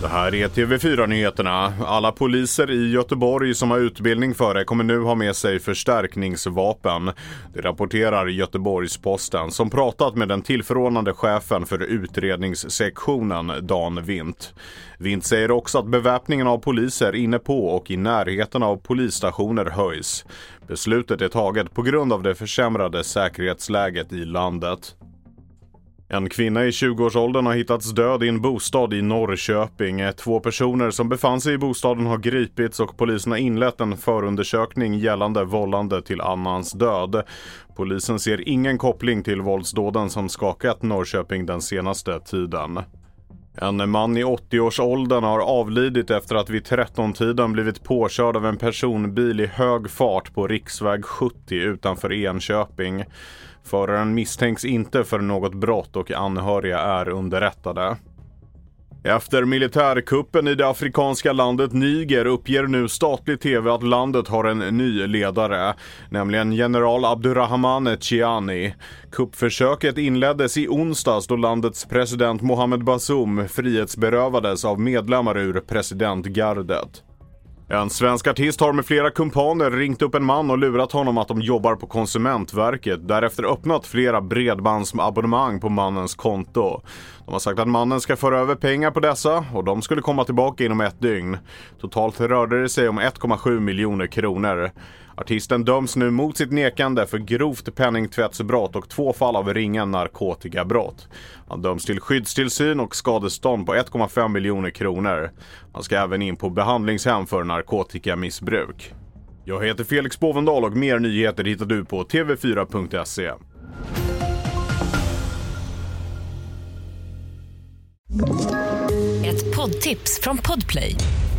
Det här är TV4-nyheterna. Alla poliser i Göteborg som har utbildning för det kommer nu ha med sig förstärkningsvapen. Det rapporterar Göteborgs-Posten som pratat med den tillförordnade chefen för utredningssektionen, Dan Vint. Vint säger också att beväpningen av poliser inne på och i närheten av polisstationer höjs. Beslutet är taget på grund av det försämrade säkerhetsläget i landet. En kvinna i 20-årsåldern har hittats död i en bostad i Norrköping. Två personer som befann sig i bostaden har gripits och polisen har inlett en förundersökning gällande vållande till annans död. Polisen ser ingen koppling till våldsdåden som skakat Norrköping den senaste tiden. En man i 80-årsåldern har avlidit efter att vid 13-tiden blivit påkörd av en personbil i hög fart på riksväg 70 utanför Enköping. Föraren misstänks inte för något brott och anhöriga är underrättade. Efter militärkuppen i det afrikanska landet Niger uppger nu statlig tv att landet har en ny ledare, nämligen general Abdurrahman Chiani. Kuppförsöket inleddes i onsdags då landets president Mohamed Bazoum frihetsberövades av medlemmar ur presidentgardet. En svensk artist har med flera kumpaner ringt upp en man och lurat honom att de jobbar på Konsumentverket. Därefter öppnat flera bredbandsabonnemang på mannens konto. De har sagt att mannen ska föra över pengar på dessa och de skulle komma tillbaka inom ett dygn. Totalt rörde det sig om 1,7 miljoner kronor. Artisten döms nu mot sitt nekande för grovt penningtvättsbrott och två fall av ringa narkotikabrott. Han döms till skyddstillsyn och skadestånd på 1,5 miljoner kronor. Han ska även in på behandlingshem för narkotikamissbruk. Jag heter Felix Bovendal och mer nyheter hittar du på tv4.se. Ett poddtips från Podplay.